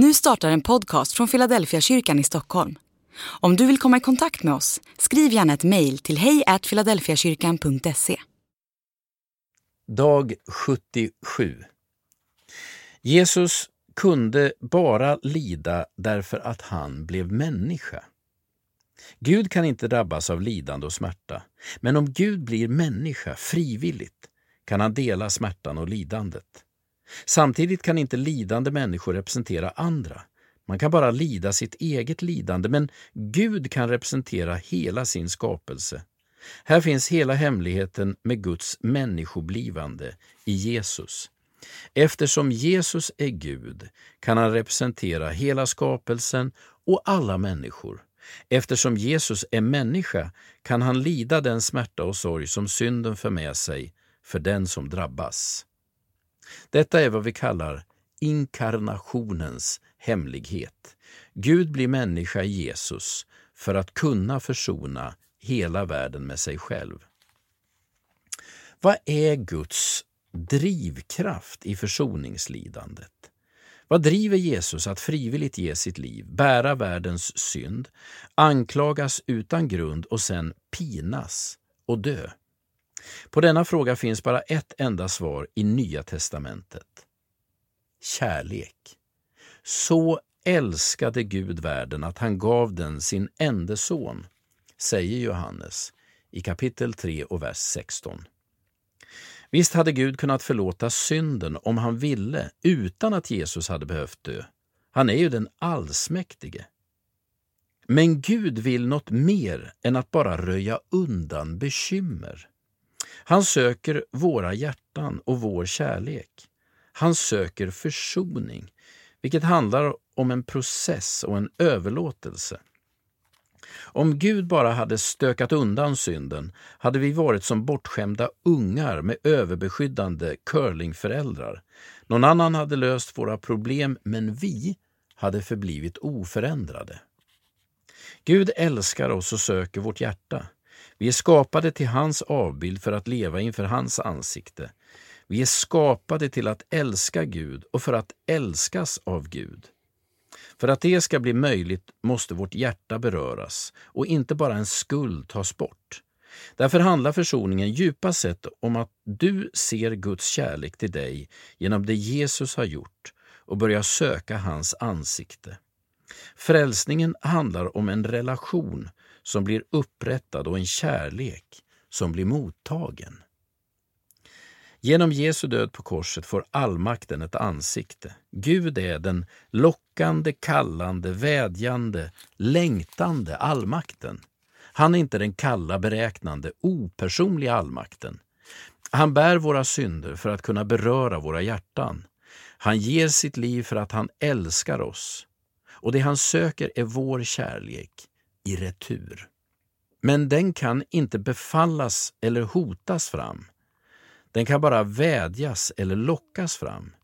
Nu startar en podcast från Philadelphia kyrkan i Stockholm. Om du vill komma i kontakt med oss, skriv gärna ett mejl till hejfiladelfiakyrkan.se. Dag 77 Jesus kunde bara lida därför att han blev människa. Gud kan inte drabbas av lidande och smärta, men om Gud blir människa frivilligt kan han dela smärtan och lidandet. Samtidigt kan inte lidande människor representera andra. Man kan bara lida sitt eget lidande, men Gud kan representera hela sin skapelse. Här finns hela hemligheten med Guds människoblivande i Jesus. Eftersom Jesus är Gud kan han representera hela skapelsen och alla människor. Eftersom Jesus är människa kan han lida den smärta och sorg som synden för med sig för den som drabbas. Detta är vad vi kallar inkarnationens hemlighet. Gud blir människa i Jesus för att kunna försona hela världen med sig själv. Vad är Guds drivkraft i försoningslidandet? Vad driver Jesus att frivilligt ge sitt liv, bära världens synd, anklagas utan grund och sen pinas och dö? På denna fråga finns bara ett enda svar i Nya testamentet. Kärlek. Så älskade Gud världen att han gav den sin enda son, säger Johannes i kapitel 3 och vers 16. Visst hade Gud kunnat förlåta synden om han ville utan att Jesus hade behövt dö. Han är ju den allsmäktige. Men Gud vill något mer än att bara röja undan bekymmer. Han söker våra hjärtan och vår kärlek. Han söker försoning, vilket handlar om en process och en överlåtelse. Om Gud bara hade stökat undan synden hade vi varit som bortskämda ungar med överbeskyddande curlingföräldrar. Någon annan hade löst våra problem, men vi hade förblivit oförändrade. Gud älskar oss och söker vårt hjärta. Vi är skapade till hans avbild för att leva inför hans ansikte. Vi är skapade till att älska Gud och för att älskas av Gud. För att det ska bli möjligt måste vårt hjärta beröras och inte bara en skuld tas bort. Därför handlar försoningen djupast sett om att du ser Guds kärlek till dig genom det Jesus har gjort och börjar söka hans ansikte. Frälsningen handlar om en relation som blir upprättad och en kärlek som blir mottagen. Genom Jesu död på korset får allmakten ett ansikte. Gud är den lockande, kallande, vädjande, längtande allmakten. Han är inte den kalla, beräknande, opersonliga allmakten. Han bär våra synder för att kunna beröra våra hjärtan. Han ger sitt liv för att han älskar oss. Och det han söker är vår kärlek i retur. Men den kan inte befallas eller hotas fram. Den kan bara vädjas eller lockas fram.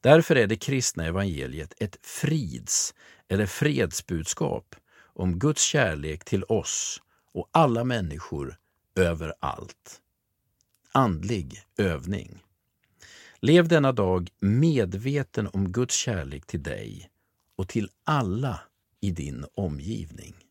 Därför är det kristna evangeliet ett frids eller fredsbudskap om Guds kärlek till oss och alla människor överallt. Andlig övning. Lev denna dag medveten om Guds kärlek till dig och till alla i din omgivning.